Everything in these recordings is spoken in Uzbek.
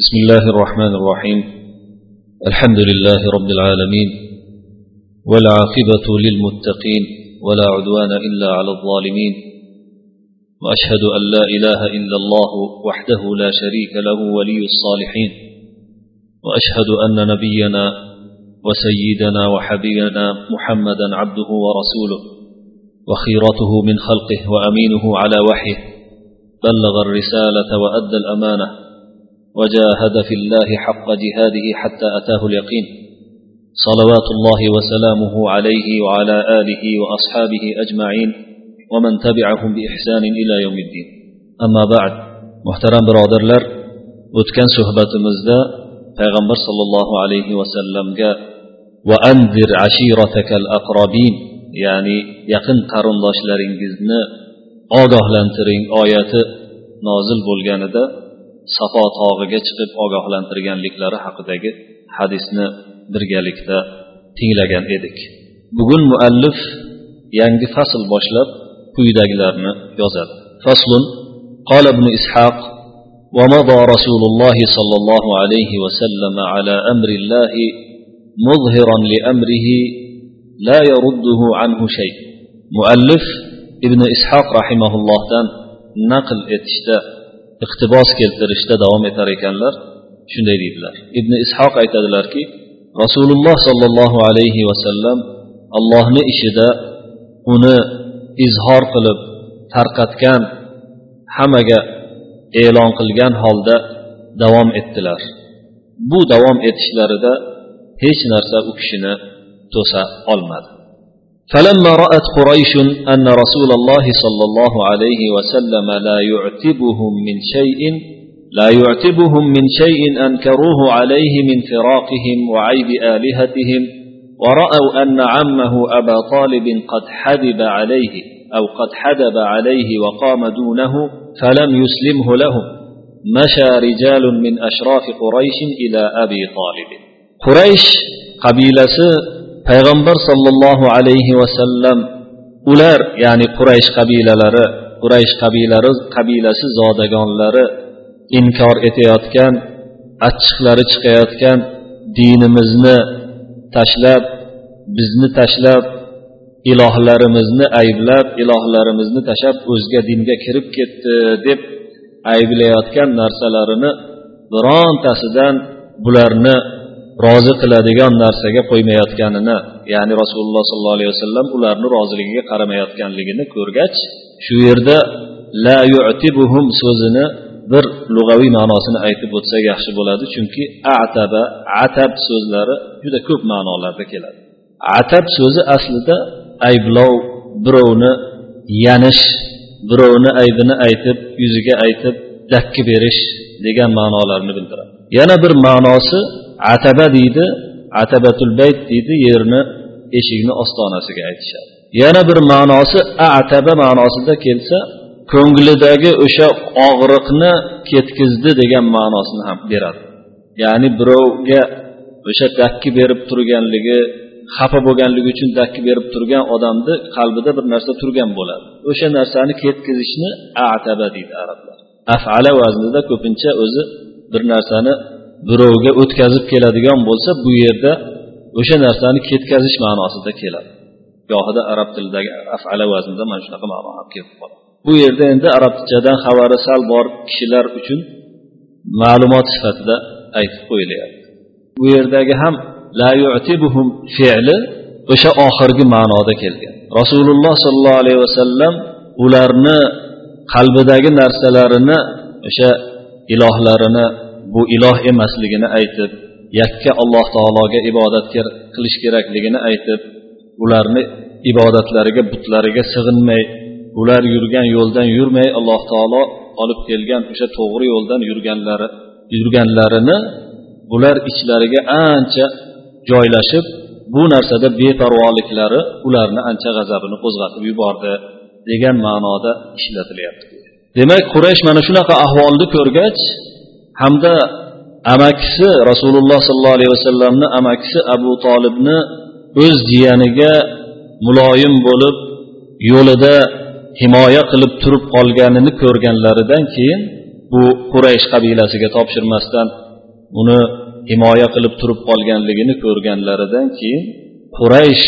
بسم الله الرحمن الرحيم. الحمد لله رب العالمين والعاقبة للمتقين ولا عدوان إلا على الظالمين. وأشهد أن لا إله إلا الله وحده لا شريك له ولي الصالحين. وأشهد أن نبينا وسيدنا وحبيبنا محمدا عبده ورسوله وخيرته من خلقه وأمينه على وحيه. بلغ الرسالة وأدى الأمانة. وجاهد في الله حق جهاده حتى أتاه اليقين صلوات الله وسلامه عليه وعلى آله وأصحابه أجمعين ومن تبعهم بإحسان إلى يوم الدين أما بعد محترم برادرلر o'tgan suhbatimizda payg'ambar sollallohu alayhi vasallamga va anzir ashiratakal aqrabin ya'ni yaqin qarindoshlaringizni ogohlantiring oyati nozil bo'lganida safo tog'iga chiqib ogohlantirganliklari haqidagi hadisni birgalikda tinglagan edik bugun muallif yangi fasl boshlab quyidagilarni yozadi faslun قال ابن إسحاق ومضى رسول الله صلى الله عليه وسلم على أمر الله مظهرا لأمره لا يرده عنه شيء مؤلف ابن إسحاق رحمه الله تان نقل etishda iqtibos keltirishda davom etar ekanlar shunday deydilar. Ibn ishoq aytadilarki rasululloh sollallohu alayhi vasallam allohni ishida uni izhor qilib tarqatgan hammaga e'lon qilgan holda davom etdilar. Bu davom etishlarida hech narsa u kishini to'sa olmadi. فلما رأت قريش أن رسول الله صلى الله عليه وسلم لا يعتبهم من شيء لا يعتبهم من شيء أنكروه عليه من فراقهم وعيب آلهتهم ورأوا أن عمه أبا طالب قد حدب عليه أو قد حدب عليه وقام دونه فلم يسلمه لهم مشى رجال من أشراف قريش إلى أبي طالب. قريش قبيلة payg'ambar sollallohu alayhi vasallam ular ya'ni quraysh qabilalari quraysh qabilari qabilasi zodagonlari inkor etayotgan achchiqlari chiqayotgan dinimizni tashlab bizni tashlab ilohlarimizni ayblab ilohlarimizni tashlab o'zga dinga kirib ketdi deb ayblayotgan narsalarini birontasidan bularni rozi qiladigan narsaga qo'ymayotganini ya'ni rasululloh sollallohu alayhi vasallam ularni roziligiga qaramayotganligini ko'rgach shu yerda la yu'tibuhum so'zini bir lug'aviy ma'nosini aytib o'tsak yaxshi bo'ladi chunki ataba atab so'zlari juda ko'p ma'nolarda keladi. Atab so'zi aslida ayblov birovni yanish birovni aybini aytib yuziga aytib dakki berish degan ma'nolarni bildiradi. Yana bir ma'nosi ataba deydi atabatul bayt deydi yerni eshikni ostonasiga aytishadi. Yana bir ma'nosi ataba ma'nosida kelsa ko'nglidagi o'sha og'riqni ketkizdi degan ma'nosini ham beradi. Ya'ni birovga o'sha dakki berib turganligi xafa bo'lganligi uchun dakki berib turgan odamni qalbida bir narsa turgan bo'ladi. O'sha narsani ketkizishni ataba deydi arablar. Afala vaznida ko'pincha o'zi bir narsani birovga o'tkazib keladigan bo'lsa bu yerda o'sha narsani ketkazish ma'nosida keladi. Gohida arab tilidagi afala vaznida mana shunaqa ma'no ham kelib qoladi bu yerda endi arabchadan xabari sal bor kishilar uchun ma'lumot sifatida aytib qo'yilyapti. Bu yerdagi ham la yu'tibuhum fe'li o'sha oxirgi ma'noda kelgan. Rasululloh sollallohu alayhi vasallam ularni qalbidagi narsalarini o'sha ilohlarini bu iloh emasligini aytib yakka alloh taologa ibodat qilish kerakligini aytib ularni ibodatlariga butlariga sig'inmay ular yurgan yo'ldan yurmay alloh taolo olib kelgan o'sha to'g'ri yo'ldan yurganlari yurganlarini bular ichlariga ancha joylashib bu narsada beparvoliklari ularni ancha g'azabini qo'zg'atib yubordi degan ma'noda ishlatilyapti. Demak quraysh mana shunaqa ahvolni ko'rgach hamda amakisi rasululloh sollallohu alayhi vasallamni amakisi abu tolibni o'z jiyaniga muloyim bo'lib yo'lida himoya qilib turib qolganini ko'rganlaridan keyin bu quraysh qabilasiga topshirmasdan uni himoya qilib turib qolganligini ko'rganlaridan keyin quraysh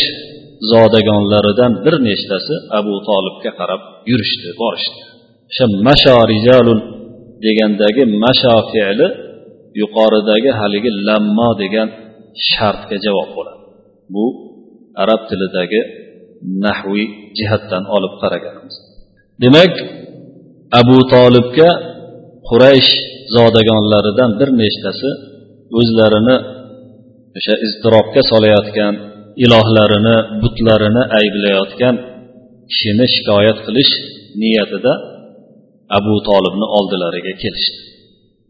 zodagonlaridan bir nechtasi abu tolibga qarab yurishdi borishdi. O'sha mashorijalul degandagi masho fe'li yuqoridagi haligi lammo degan shartga javob bo'ladi. Bu arab tilidagi nahviy jihatdan olib qaraganimiz demak abu tolibga quraysh zodagonlaridan bir nechtasi o'zlarini o'sha iztirobga solayotgan ilohlarini butlarini ayblayotgan kishini shikoyat qilish niyatida abu tolibni oldilariga kelishdi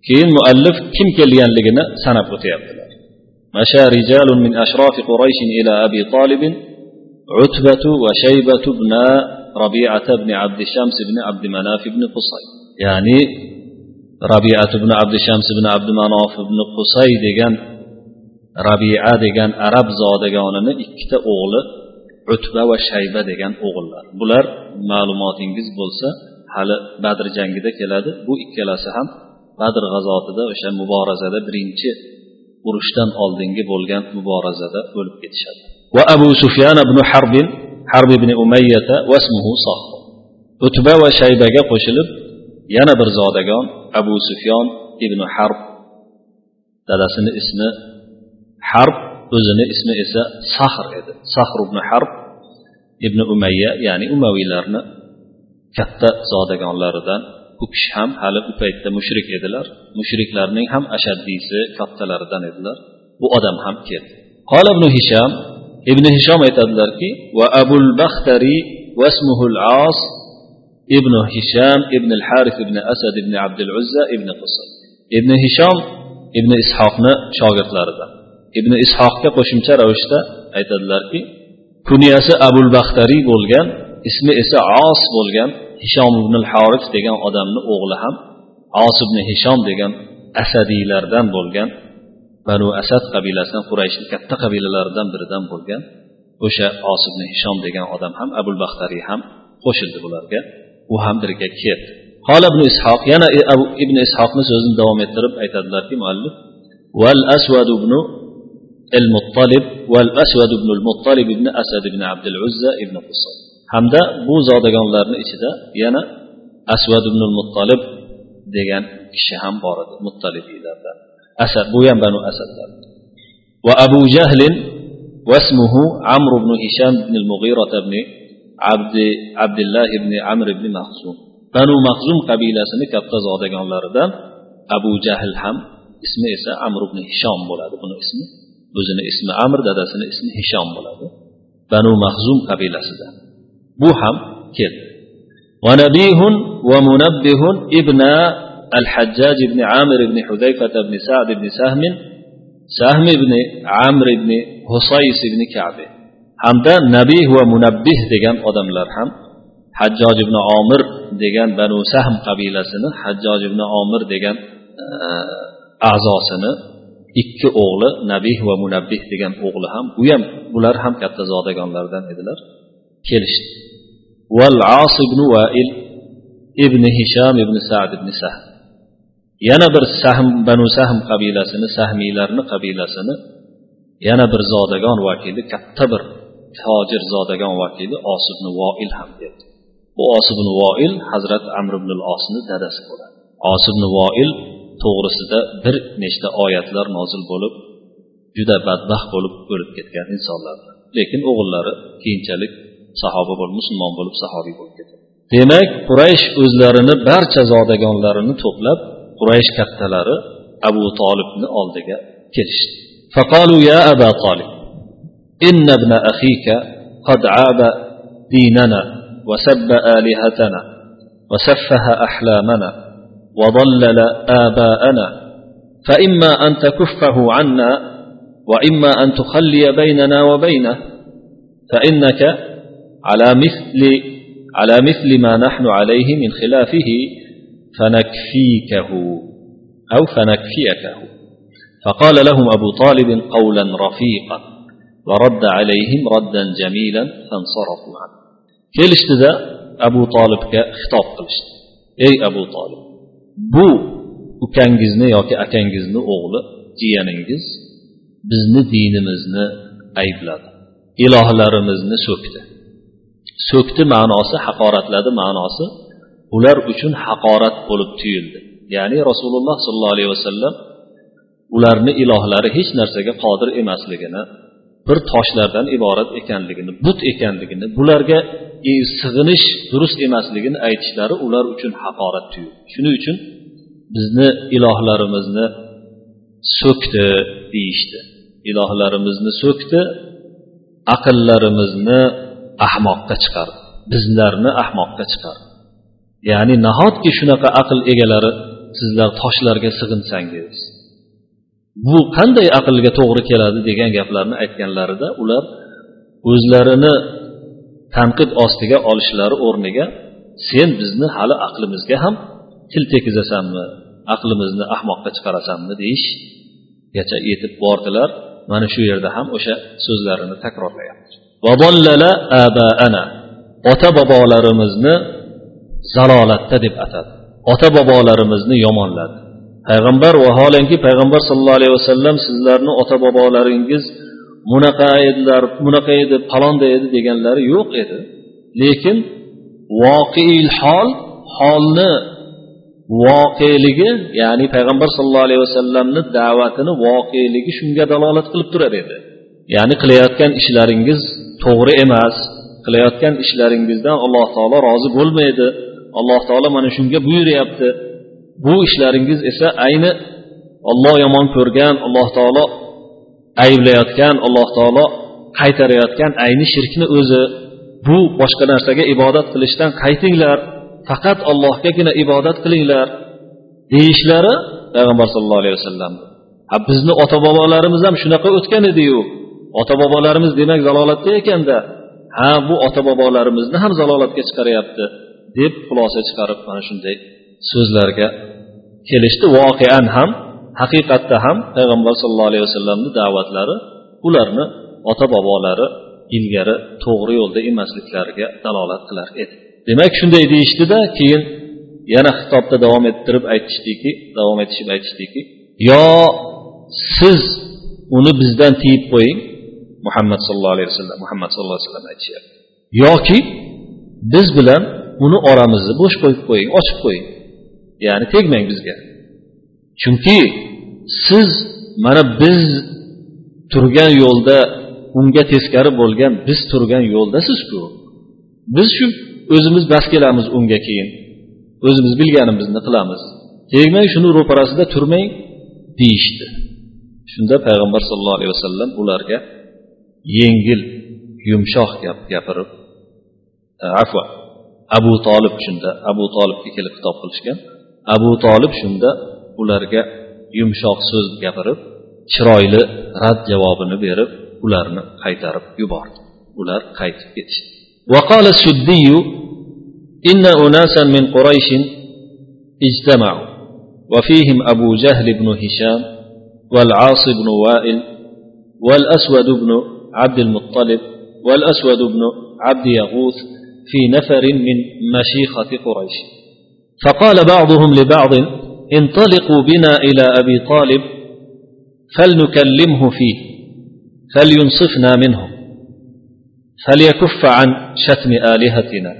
keyin muallif kim kelganligini sanab o'tyaptilar مشى رجال من أشراف قريش إلى أبي طالب عتبة وشيبة بن ربيعة بن عبد الشمس بن عبد مناف بن قصي يعني ربيعة بن عبد الشمس بن عبد مناف بن قصي degan rabia degan arab zodagonini ikkita o'g'li utba va shayba degan o'g'illar bular ma'lumotingiz bo'lsa hali badr jangida keladi. Bu ikkalasi ham badr g'azotida o'sha muborazada birinchi urushdan oldingi bo'lgan muborazada o'lib ketishadi. Va abu sufyan ibn harbin harb ibn umayyata vasmuhu utba va shaybaga qo'shilib yana bir zodagon abu sufyon ibn harb dadasini ismi harb o'zini ismi esa sahr edi. Sahr ibn harb ibn umayya ya'ni umaviylarni katta zodagonlaridan u kishi ham hali u paytda mushrik edilar. Mushriklarning ham ashaddiysi kattalaridan edilar. Bu odam ham keldi. Qola ibn hisham ibn hishom aytadilarki va abul baxtari vasmuhul as ibn hisham ibn al harith ibn asad ibn abdul uzza ibn qusay. Ibn hishom ibn ishoqni shogirdlaridan. Ibn ishoqga qo'shimcha ravishda aytadilarki kunyasi abul baxtariy bo'lgan ismi esa os bo'lgan hishom ibn harif degan odamni o'g'li ham os ibn hishom degan asadiylardan bo'lgan banu asad qabilasidan qurayshni katta qabilalaridan biridan bo'lgan o'sha os ibn hishom degan odam ham abul baxtariy ham qo'shildi bularga u ham birga keldi قال ابن إسحاق ينا ابن إسحاق سوزن دوام يترب أيتدلر في مؤلف والأسود بن المطلب والأسود بن المطلب بن أسد بن عبد العزة بن قصي hamda bu zodagonlarni ichida yana asvad ibn muttolib degan kishi ham bor edi muttalibiylardan asad bu ham banu asadlar va abu jahlin واسمه عمرو بن هشام بن المغيرة بن عبد عبد الله بن عمرو بن مخزوم بنو مخزوم qabilasini katta zodagonlaridan abu jahl ham ismi esa amr ibn hishom bo'ladi buni ismi o'zini ismi amr dadasini ismi hishom bo'ladi banu mahzum qabilasidan bu ham keldi ونبيه ومنبه ابن الحجاج بن عامر بن حذيفة بن سعد بن سهم سهم بن عمرو بن حصيس بن كعب hamda nabih va munabbih degan odamlar ham hajjoj ibn omir degan banu sahm qabilasini hajjoj ibn omir degan a'zosini ikki o'g'li nabih va munabbih degan o'g'li ham u ham bular ham katta zodagonlardan edilar Kelishdi. Val as ibn vail ibn hisham ibn sad ibn sahm. Yana bir sahm banu sahm qabilasini sahmiylarni qabilasini yana bir zodagon vakili katta bir tojir zodagon vakili os ibn voil ham dedi bu os ibn voil hazrat amr ibn osni dadasi bo'ladi. Os ibn voil to'g'risida bir nechta oyatlar nozil bo'lib juda badbaxt bo'lib o'lib ketgan insonlar lekin o'g'illari keyinchalik sahoba bo'lib musulmon bo'lib sahobiy bo'lib ketadi demak quraysh o'zlarini barcha zodagonlarini to'plab quraysh kattalari abu tolibni oldiga kelishdi فقالوا يا أبا طالب إن ابن أخيك قد عاب ديننا وسب آلهتنا وسفه أحلامنا وضلل آباءنا فإما أن تكفه عنا وإما أن تخلي بيننا وبينه فإنك على مثل على مثل ما نحن عليه من خلافه فنكفيكه أو فنكفيكه فقال لهم أبو طالب قولا رفيقا ورد عليهم ردا جميلا فانصرفوا عنه. كل اشتداء أبو طالب كخطاب قلشت. أي أبو طالب بو ukangizni yoki akangizni o'g'li jiyaningiz أي بلاد aybladi ilohlarimizni so'kdi so'kdi ma'nosi haqoratladi ma'nosi. Ular uchun haqorat bo'lib tuyuldi. Ya'ni rasululloh sollallohu alayhi vasallam ularni ilohlari hech narsaga qodir emasligini bir toshlardan iborat ekanligini but ekanligini bularga sig'inish durust emasligini aytishlari ular uchun haqorat tuyuldi. Shuning uchun bizni ilohlarimizni so'kdi deyishdi. Ilohlarimizni so'kdi aqllarimizni ahmoqqa chiqardi bizlarni ahmoqqa chiqardi ya'ni nahotki shunaqa aql egalari sizlar toshlarga sig'insangiz? Bu qanday aqlga to'g'ri keladi degan gaplarni aytganlarida ular o'zlarini tanqid ostiga olishlari o'rniga sen bizni hali aqlimizga ham til tekizasanmi aqlimizni ahmoqqa chiqarasanmi deyishgacha yetib bordilar. Mana shu yerda ham o'sha so'zlarini takrorlayapti. Ota bobolarimizni zalolatda deb atadi. Ota bobolarimizni yomonladi. Payg'ambar vaholanki payg'ambar sallallohu alayhi vasallam sizlarni ota bobolaringiz bunaqa edilar bunaqa edi palonda edi deganlari yo'q edi. Lekin voqeil hol holni voqeligi ya'ni payg'ambar sallallohu alayhi vasallamni da'vatini voqeligi shunga dalolat qilib turar edi. Ya'ni qilayotgan ishlaringiz to'g'ri emas qilayotgan ishlaringizdan alloh taolo rozi bo'lmaydi. Alloh taolo mana shunga buyuryapti. Bu ishlaringiz esa ayni olloh yomon ko'rgan alloh taolo ayblayotgan alloh taolo qaytarayotgan ayni shirkni o'zi. Bu boshqa narsaga ibodat qilishdan qaytinglar faqat allohgagina ibodat qilinglar deyishlari payg'ambar sallallohu alayhi vasallam. Ha bizni ota bobolarimiz ham shunaqa o'tgan ediyu. Ota bobolarimiz demak zalolatda ekanda ha bu ota bobolarimizni ham zalolatga chiqaryapti deb xulosa chiqarib mana shunday so'zlarga kelishdi. Voqean ham haqiqatda ham payg'ambar sallallohu alayhi vasallamni da'vatlari ularni ota bobolari ilgari to'g'ri yo'lda emasliklariga dalolat qilar edi. Demak shunday deyishdida keyin yana xitobda davom ettirib aytishdiki davom etishib aytishdiki yo siz uni bizdan tiyib qo'ying muhammad sallallohu alayhi vasallam muhammad sallallohu alayhi vasallam aytishyapti yoki biz bilan uni oramizni bo'sh qo'yib qo'ying ochib qo'ying. Ya'ni tegmang bizga. Chunki siz mana biz turgan yo'lda unga teskari bo'lgan biz turgan yo'ldasizku biz shu o'zimiz bas kelamiz unga keyin. O'zimiz bilganimizni qilamiz. Tegmang shuni ro'parasida turmang deyishdi. Shunda payg'ambar sallallohu alayhi vasallam ularga yengil yumshoq gap gapirib afva abu tolib shunda abu tolibga kelib xitob qilishgan abu tolib shunda ularga yumshoq so'z gapirib chiroyli rad javobini berib ularni qaytarib yubordi ular qaytib ketishdi وقال السدي إن أناسا من قريش اجتمعوا وفيهم أبو جهل بن هشام والعاص بن وائل والأسود بن عبد المطلب والأسود بن عبد يغوث في نفر من مشيخة قريش. فقال بعضهم لبعض انطلقوا بنا إلى أبي طالب فلنكلمه فيه فلينصفنا منه فليكف عن شتم آلهتنا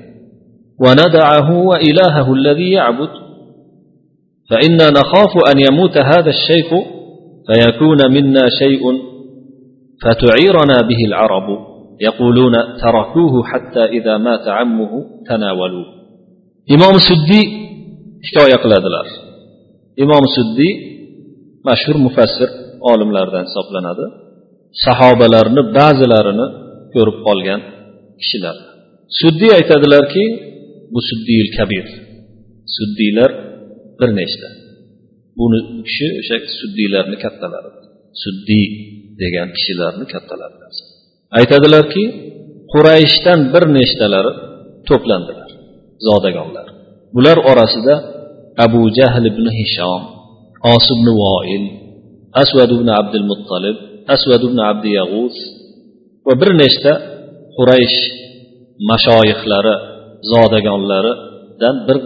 وندعه وإلهه الذي يعبد. فإنا نخاف أن يموت هذا الشيخ فيكون منا شيء فتعيرنا به العرب يقولون تركوه حتى إذا مات عمه تناولوه إمام السدي hikoya qiladilar imom suddiy mashhur mufassir olimlardan hisoblanadi sahobalarni ba'zilarini ko'rib qolgan kishilar suddiy aytadilarki bu suddiyul kabir suddiylar bir nechta buni kishi o'sha suddiylarni kattalari suddiy degan kishilarni kattalari aytadilarki qurayshdan bir nechtalari to'plandilar zodagonlar. Bular orasida abu jahl ibn hishom os ibn voil asvad ibn abdul muttalib asvad ibn abdi yag'uz va bir nechta quraysh mashoyihlari zodagonlaridan bir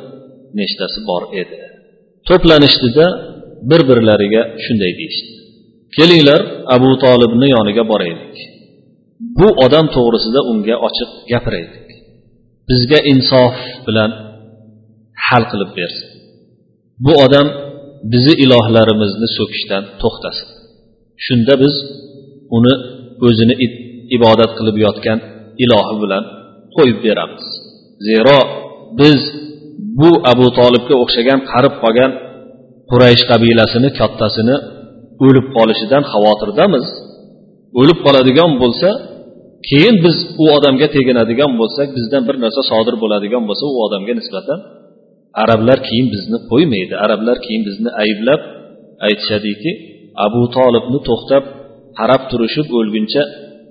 nechtasi bor edi. To'planishdida bir birlariga shunday deyishdi. Kelinglar abu tolibni yoniga boraylik. Bu odam to'g'risida unga ochiq gapiraylik. Bizga insof bilan hal qilib bersin. Bu odam bizni ilohlarimizni so'kishdan to'xtasin. Shunda biz uni o'zini ibodat qilib yotgan ilohi bilan qo'yib beramiz. Zero biz bu abu tolibga o'xshagan qarib qolgan quraysh qabilasini kattasini o'lib qolishidan xavotirdamiz o'lib qoladigan bo'lsa keyin biz u odamga teginadigan bo'lsak bizdan bir narsa sodir bo'ladigan bo'lsa u odamga nisbatan arablar keyin bizni qo'ymaydi arablar keyin bizni ayblab aytishadiki abu tolibni to'xtab qarab turishib o'lguncha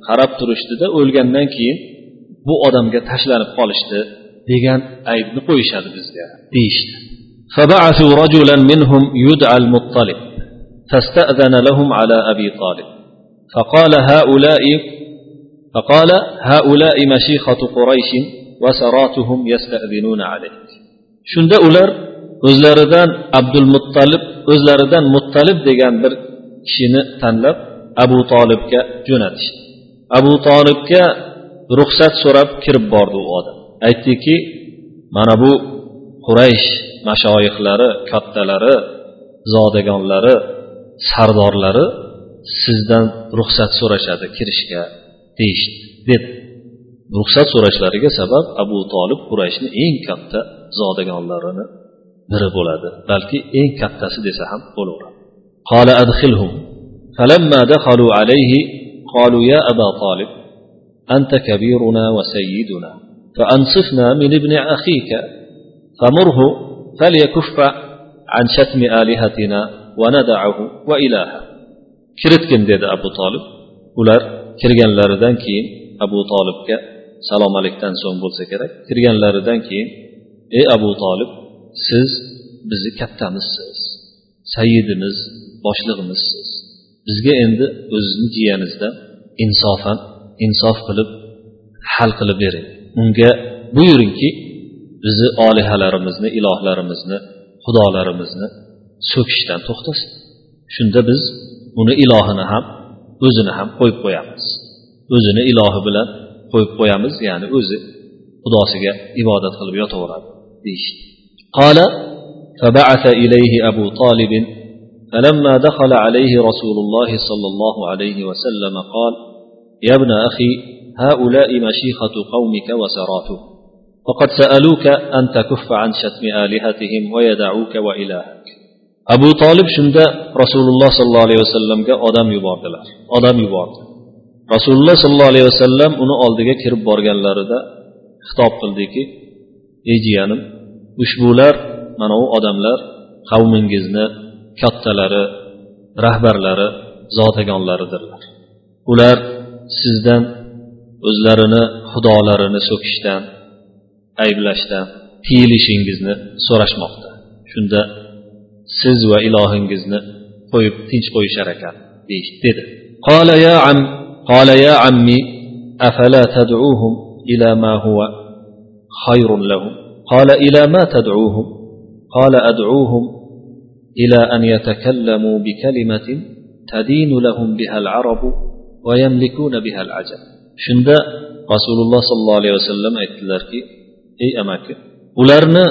qarab turishdida o'lgandan keyin bu odamga tashlanib qolishdi degan aybni qo'yishadi bizga deyishdi فبعثوا رجلا منهم يدعى المطلب فاستأذن لهم على أبي طالب فقال هؤلاء فقال هؤلاء مشيخة قريش وسراتهم يستأذنون عليك shunda ular o'zlaridan abdul muttalib o'zlaridan muttalib degan bir kishini tanlab abu tolibga jo'natishdi abu tolibga ruxsat so'rab kirib bordi u odam aytdiki mana bu quraysh mashoyihlari kattalari zodagonlari sardorlari sizdan ruxsat so'rashadi kirishga deyishdi deb ruxsat so'rashlariga sabab abu tolib qurayshni eng katta zodagonlarini biri bo'ladi balki eng kattasi desa ham bo'laveradi قال أدخلهم فلما دخلوا عليه قالوا يا أبا طالب أنت كبيرنا وسيدنا فأنصفنا من ابن أخيك فمره فليكف عن شتم آلهتنا وندعه وإلهه kiritgin dedi abu tolib ular kirganlaridan keyin abu tolibga salom alikdan so'ng bo'lsa kerak. Kirganlaridan keyin ey abu tolib siz bizni kattamizsiz. Sayyidimiz boshlig'imizsiz. Bizga endi o'zizni jiyanizdan insofan insof qilib hal qilib bering. Unga buyuringki bizni olihalarimizni ilohlarimizni xudolarimizni so'kishdan to'xtasin shunda biz uni ilohini ham o'zini ham qo'yib qo'yamiz o'zini ilohi bilan qo'yib qo'yamiz ya'ni o'zi xudosiga ibodat qilib yotaveradi deyishdi قال فبعث إليه أبو طالب فلما دخل عليه رسول الله صلى الله عليه وسلم قال يا ابن أخي هؤلاء مشيخة قومك وسراتهم وقد سألوك أن تكف عن شتم آلهتهم ويدعوك وإلهك abu tolib shunda rasululloh sollallohu alayhi vasallamga odam yubordilar. Odam yubordi. Rasululloh sollallohu alayhi vasallam uni oldiga kirib borganlarida xitob qildiki ey jiyanim ushbular mana u odamlar qavmingizni kattalari rahbarlari zotagonlaridirlar. Ular sizdan o'zlarini xudolarini so'kishdan ayblashdan tiyilishingizni so'rashmoqda. Shunda siz va ilohingizni qo'yib tinch qo'yishar ekan dedi قال يا عم قال يا عمي أفلا تدعوهم إلى ما هو خير لهم قال إلى ما تدعوهم قال أدعوهم إلى أن يتكلموا بكلمة تدين لهم بها العرب ويملكون بها العجم shunda rasululloh sollallohu alayhi vasallam aytdilarki ey amaki ularni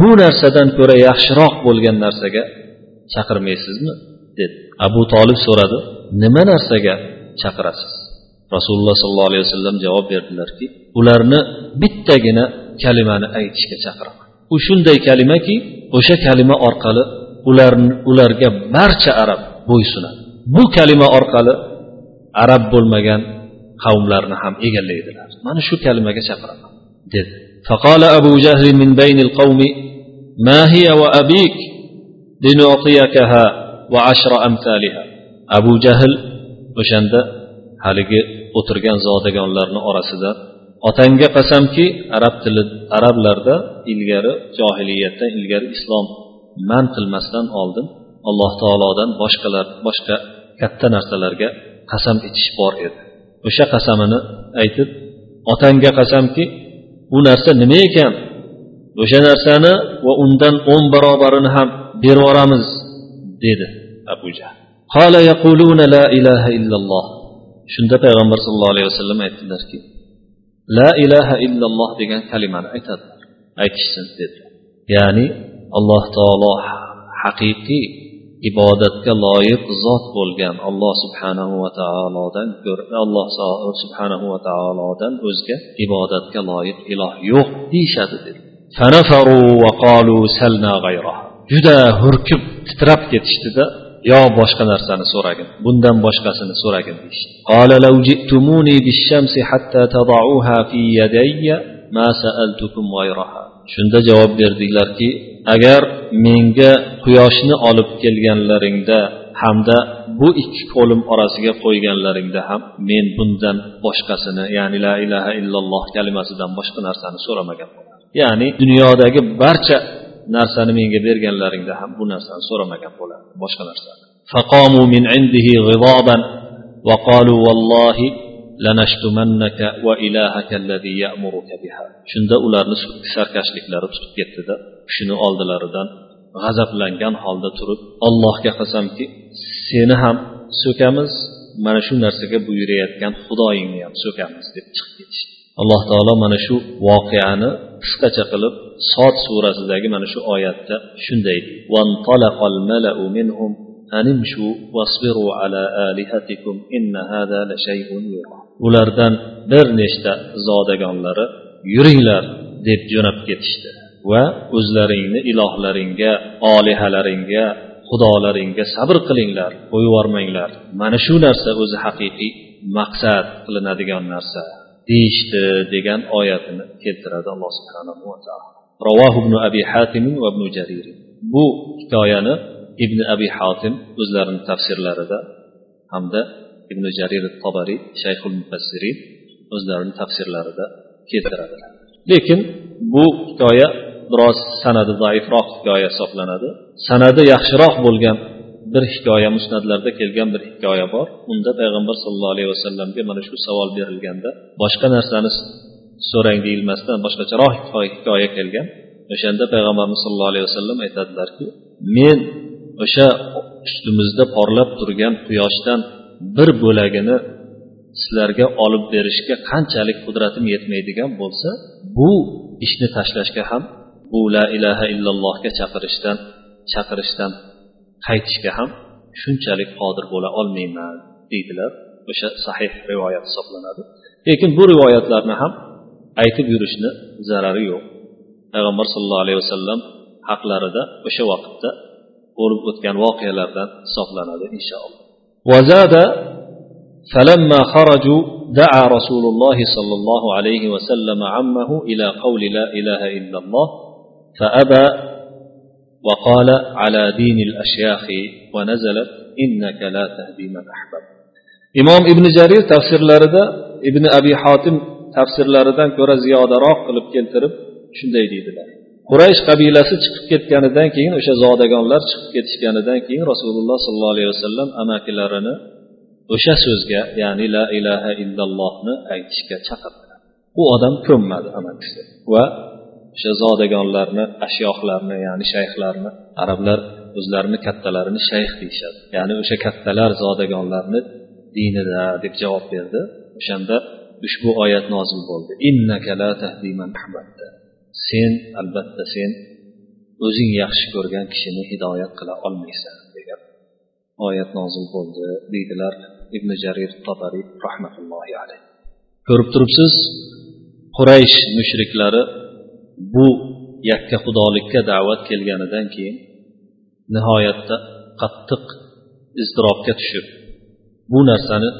bu narsadan ko'ra yaxshiroq bo'lgan narsaga chaqirmaysizmi? dedi. Abu tolib so'radi nima narsaga chaqirasiz? Rasululloh sollallohu alayhi vasallam javob berdilarki ularni bittagina kalimani aytishga chaqiraman. U shunday kalimaki o'sha kalima orqali ularni ularga barcha arab bo'ysunadi bu kalima orqali arab bo'lmagan qavmlarni ham egallaydilar. Mana shu kalimaga chaqiraman dedi. فقال أبو جهل من بين القوم ما هي وأبيك لنعطيكها وعشر أمثالها أبو جهل o'shanda haligi o'tirgan zodagonlarni orasida otangga qasamki arab tili arablarda ilgari johiliyatdan ilgari islom man qilmasdan oldin alloh taolodan boshqalar boshqa katta narsalarga qasam ichish bor edi o'sha qasamini aytib otangga qasamki u narsa nima ekan o'sha narsani va undan o'n barobarini ham berib yuboramiz dedi abu jahl قال يقولون لا إله إلا الله shunda payg'ambar sallallohu alayhi vasallam aytdilarki la ilaha illalloh degan kalimani aytadilar aytishsin dedilar ya'ni alloh taolo haqiqiy ibodatga loyiq zot bo'lgan alloh subhanahu va taolodan alloh subhanahu va taolodan o'zga ibodatga loyiq iloh yo'q deyishadi dedi. Juda hurkib titrab ketishdida. Yo boshqa narsani so'ragin bundan boshqasini so'ragin shunda javob berdilarki agar menga quyoshni olib kelganlaringda hamda bu ikki qo'lim orasiga qo'yganlaringda ham men bundan boshqasini ya'ni la ilaha illalloh kalimasidan boshqa narsani so'ramagan ya'ni dunyodagi barcha narsani menga berganlaringda ham bu narsani so'ramagan bo'lardi boshqa narsani فقاموا من عنده غضابا وقالوا والله va ya'muruka biha. Shunda ularni sarkashliklari tutib ketdida kishini oldilaridan g'azablangan holda turib allohga qasamki seni ham so'kamiz mana shu narsaga buyurayotgan xudoyingni ham so'kamiz deb chiqib ketishdi. Alloh taolo mana shu voqeani qisqacha qilib sot surasidagi mana shu oyatda shunday deydi أن امشوا واصبروا على آلهتكم إن هذا لشيء يرى ulardan bir nechta zodagonlari yuringlar deb jo'nab ketishdi va o'zlaringni ilohlaringga olihalaringga xudolaringga sabr qilinglar qo'yibormanglar mana shu narsa o'zi haqiqiy maqsad qilinadigan narsa deyishdi degan oyatini keltiradi alloh subhanahu va taolo. Ravoh ibn abi hatim va ibn jarir. Bu hikoyani ibn abi hotim o'zlarini tafsirlarida hamda ibn jarir tobariy shayxul mufassirin o'zlarini tafsirlarida keltiradilar lekin bu hikoya biroz sanadi zaifroq hikoya hisoblanadi. Sanadi yaxshiroq bo'lgan bir hikoya musnatlarda kelgan bir hikoya bor. Unda payg'ambar sallallohu alayhi vasallamga mana shu savol berilganda boshqa narsani so'rang deyilmasdan boshqacharoq hikoya kelgan. O'shanda payg'ambarimiz sallallohu alayhi vasallam aytadilarki men o'sha ustimizda porlab turgan quyoshdan bir bo'lagini sizlarga olib berishga qanchalik qudratim yetmaydigan bo'lsa bu ishni tashlashga ham bu la ilaha illallohga chaqirishdan chaqirishdan qaytishga ham shunchalik qodir bo'la olmayman deydilar. O'sha sahih rivoyat hisoblanadi. Lekin bu rivoyatlarni ham aytib yurishni zarari yo'q. Payg'ambar sallallohu alayhi vasallam haqlarida o'sha vaqtda bo'lib o'tgan voqealardan hisoblanadi inshaalloh وزاد فلما خرجوا دعا رسول الله صلى الله عليه وسلم عمه إلى قول لا إله إلا الله فأبى وقال على دين الأشياخ ونزلت إنك لا تهدي من أحببت imom ibn jarir tafsirlarida ibn abi hotim tafsirlaridan ko'ra ziyodaroq qilib keltirib shunday deydilar quraysh qabilasi chiqib ketganidan keyin o'sha zodagonlar chiqib ketishganidan keyin rasululloh sollallohu alayhi vasallam amakilarini o'sha so'zga ya'ni la ilaha illallohni aytishga chaqirdilar. U odam ko'nmadi amakisi va o'sha zodagonlarni ashyohlarni ya'ni shayxlarni arablar o'zlarini kattalarini shayx deyishadi. Ya'ni o'sha kattalar zodagonlarni dinida deb javob berdi. O'shanda ushbu oyat nozil bo'ldi. Sen albatta sen o'zing yaxshi ko'rgan kishini hidoyat qila olmaysan degan oyat nozil bo'ldi deydilar ibn jarir tabari rahmatullohi alayh. Ko'rib turibsiz quraysh mushriklari bu yakka xudolikka da'vat kelganidan keyin nihoyatda qattiq iztirobga tushib bu narsani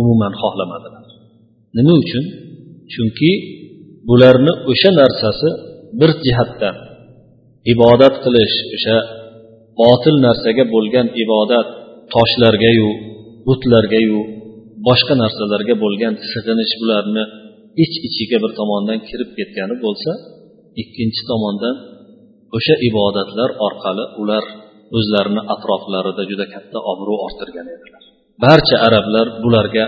umuman xohlamadilar. Nima uchun? Chunki bularni o'sha narsasi bir jihatdan ibodat qilish o'sha botil narsaga bo'lgan ibodat toshlargayu butlargayu boshqa narsalarga bo'lgan sig'inish bularni ich ichiga bir tomondan kirib ketgani bo'lsa ikkinchi tomondan o'sha ibodatlar orqali ular o'zlarini atroflarida juda katta obro' orttirgan edilar. Barcha arablar bularga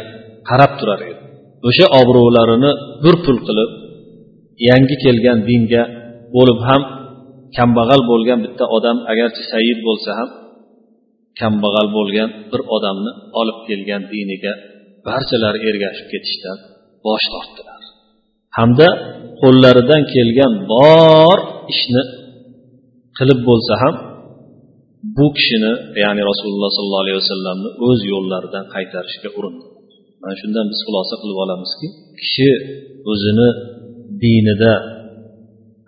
qarab turar edi. O'sha obro'larini bir pul qilib yangi kelgan dinga bo'lib ham kambag'al bo'lgan bitta odam agarchi sayid bo'lsa ham kambag'al bo'lgan bir odamni olib kelgan diniga barchalari ergashib ketishdan bosh tortdilar. Hamda qo'llaridan kelgan bor ishni qilib bo'lsa ham bu kishini ya'ni rasululloh sollallohu alayhi vasallamni o'z yo'llaridan qaytarishga urindi mana shundan biz xulosa qilib olamizki kishi o'zini dinida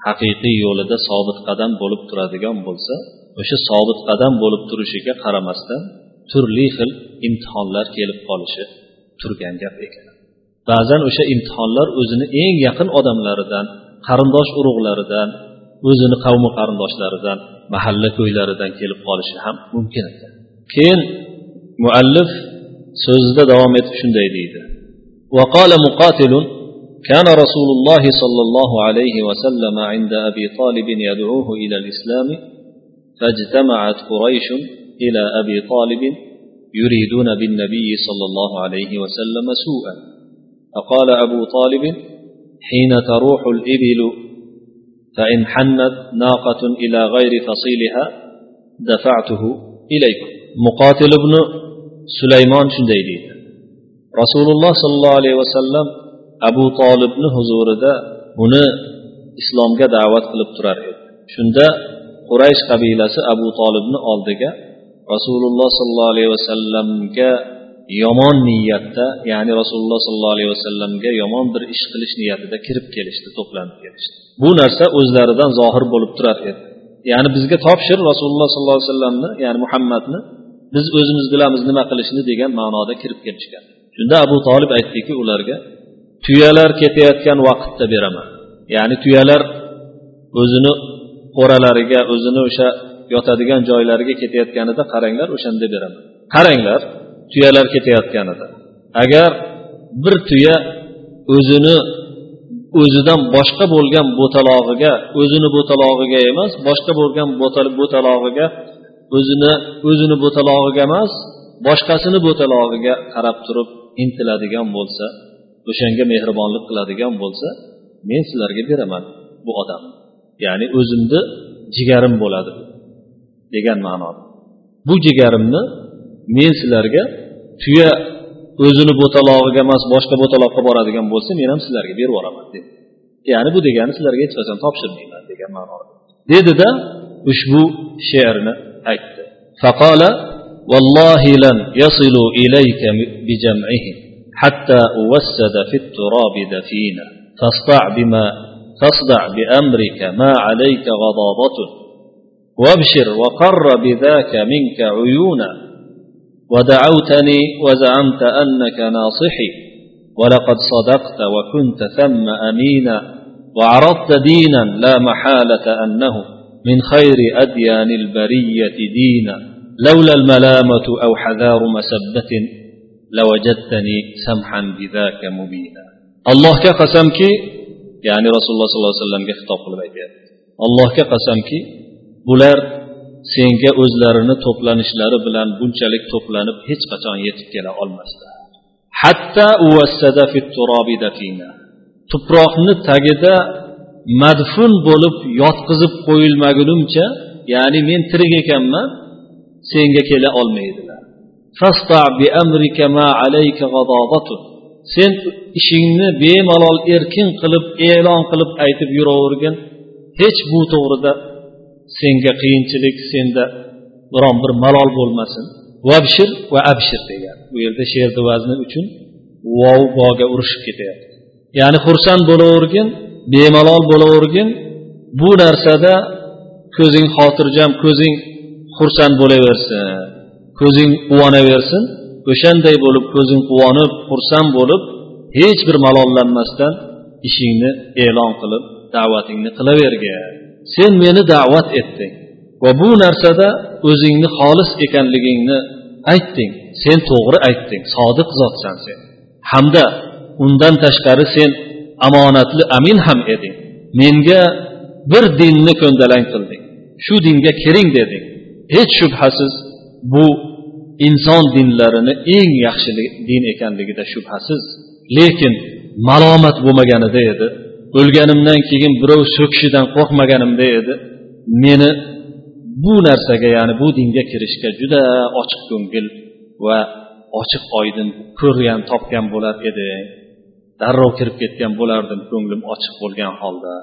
haqiqiy yo'lida sobit qadam bo'lib turadigan bo'lsa o'sha sobit qadam bo'lib turishiga qaramasdan turli xil imtihonlar kelib qolishi turgan gap ekan ba'zan o'sha imtihonlar o'zini eng yaqin odamlaridan qarindosh urug'laridan o'zini qavmi qarindoshlaridan mahalla ko'ylaridan kelib qolishi ham mumkin ekan keyin muallif so'zida davom etib shunday deydi وقال مقاتل كان رسول الله صلى الله عليه وسلم عند أبي طالب يدعوه إلى الإسلام فاجتمعت قريش إلى أبي طالب يريدون بالنبي صلى الله عليه وسلم سوءا. فقال أبو طالب حين تروح الإبل فإن حنت ناقة إلى غير فصيلها دفعته إليكم. مقاتل ابن سليمان شنديدي. رسول الله صلى الله عليه وسلم abu tolibni huzurida uni islomga da'vat qilib turar edi. Shunda quraysh qabilasi abu tolibni oldiga rasululloh sollallohu alayhi vasallamga yomon niyatda ya'ni rasululloh sollallohu alayhi vasallamga yomon bir ish qilish niyatida kirib kelishdi to'planib kelishdi. Bu narsa o'zlaridan zohir bo'lib turar edi. Ya'ni bizga topshir rasululloh sollallohu alayhi vasallamni ya'ni muhammadni biz o'zimiz bilamiz nima qilishni degan ma'noda kirib kelishgan. Shunda abu tolib aytdiki ularga tuyalar ketayotgan vaqtda beraman. Ya'ni tuyalar o'zini qo'ralariga o'zini o'sha yotadigan joylariga ketayotganida qaranglar o'shanda beraman. Qaranglar tuyalar ketayotganida. Agar bir tuya o'zini o'zidan boshqa bo'lgan bo'talog'iga o'zini bo'talog'iga emas boshqa bo'lgan bo'talog'iga o'zini o'zini bo'talog'iga emas boshqasini bo'talog'iga qarab turib intiladigan bo'lsa o'shanga mehribonlik qiladigan bo'lsa men sizlarga beraman bu odamni ya'ni o'zimni jigarim bo'ladi degan ma'noda bu jigarimni men sizlarga tuya o'zini bo'talog'iga emas boshqa bo'taloqqa boradigan bo'lsa men ham sizlarga berib yuboraman dedi ya'ni bu degani sizlarga hech qachon topshirmayman degan ma'noda dedida ushbu she'rni aytdi فقال والله لن يصلوا إليك بجمعهم حتى أوسد في التراب دفينا فاصدع بما فاصدع بأمرك ما عليك غضاضة وابشر وقر بذاك منك عيونا. ودعوتني وزعمت أنك ناصحي. ولقد صدقت وكنت ثم أمينا. وعرضت دينا لا محالة أنه من خير أديان البرية دينا. لولا الملامة أو حذار مسبة لوجدتني سمحا بذاك مبينا الله كقسمك يعني رسول الله صلى الله عليه وسلم خطاب قلب الله كقسمك bular senga o'zlarini to'planishlari bilan bunchalik to'planib hech qachon yetib kela olmaslar hatta tuproqni tagida madfun bo'lib yotqizib qo'yilmagunimcha ya'ni men tirik ekanman senga kela olmaydilar Sen ishingni bemalol erkin qilib e'lon qilib aytib yuravergin. Hech bu to'g'rida senga qiyinchilik senda biron bir malol bo'lmasin. Vabshir va abshir degan. Bu yerda she'rni vazni uchun vov boga urishib ketyapti. Ya'ni xursand bo'lavergin bemalol bo'lavergin. Bu narsada ko'zing xotirjam ko'zing xursand bo'laversin. Ko'zing quvonaversin o'shanday bo'lib ko'zing quvonib xursand bo'lib hech bir malollanmasdan ishingni e'lon qilib da'vatingni qilavergin sen meni da'vat etding va bu narsada o'zingni xolis ekanligingni aytding. Sen to'g'ri aytding sodiq zotsan sen. Hamda undan tashqari sen omonatli amin ham eding. Menga bir dinni ko'ndalang qilding. Shu dinga kiring deding. Hech shubhasiz bu inson dinlarini eng yaxshi din ekanligida shubhasiz. Lekin malomat bo'lmaganida edi. O'lganimdan keyin birov so'kishidan qo'rqmaganimda edi. Meni bu narsaga ya'ni bu dinga kirishga juda ochiq ko'ngil va ochiq oydin ko'rgan topgan bo'lar eding darrov kirib ketgan bo'lardim ko'nglim ochiq bo'lgan holda.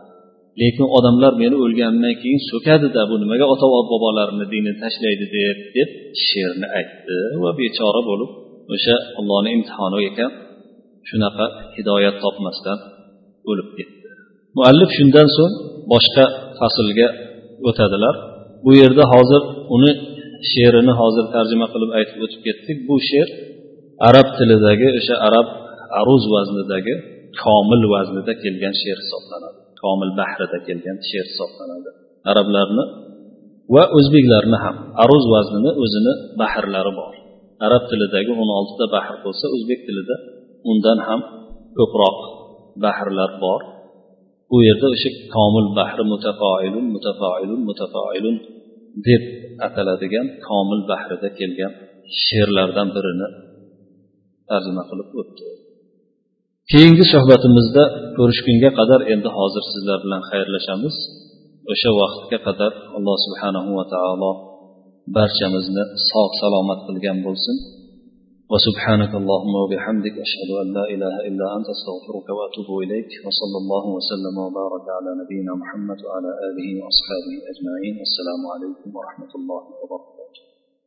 Lekin odamlar meni o'lganimdan keyin so'kadida bu nimaga ota bobolarini dinini tashlaydi deb deb she'rni aytdi va bechora bo'lib o'sha allohni imtihoni ekan shunaqa hidoyat topmasdan o'lib ketdi. Muallif shundan so'ng boshqa faslga o'tadilar. Bu yerda hozir uni she'rini hozir tarjima qilib aytib o'tib ketdik. Bu she'r arab tilidagi o'sha arab aruz vaznidagi komil vaznida kelgan she'r hisoblanadi. Komil bahrida kelgan she'r hisoblanadi. Arablarni va o'zbeklarni ham. Aruz vaznini o'zini bahrlari bor. Arab tilidagi o'n oltita bahr bo'lsa o'zbek tilida undan ham ko'proq bahrlar bor. Bu yerda o'sha komil bahri mutafoilun mutafoilun mutafoilun deb ataladigan komil bahrida kelgan she'rlardan birini tarjima qilib o'tdi. keyingi suhbatimizda ko'rishgunga qadar endi hozir sizlar bilan xayrlashamiz o'sha vaqtga qadar alloh subhanahu va taolo barchamizni sog' salomat qilgan bo'lsin وسبحانك اللهم وبحمدك أشهد أن لا إله إلا أنت أستغفرك وأتوب إليك وصلى الله وسلم وبارك على نبينا محمد وعلى آله وأصحابه أجمعين والسلام عليكم ورحمة الله وبركاته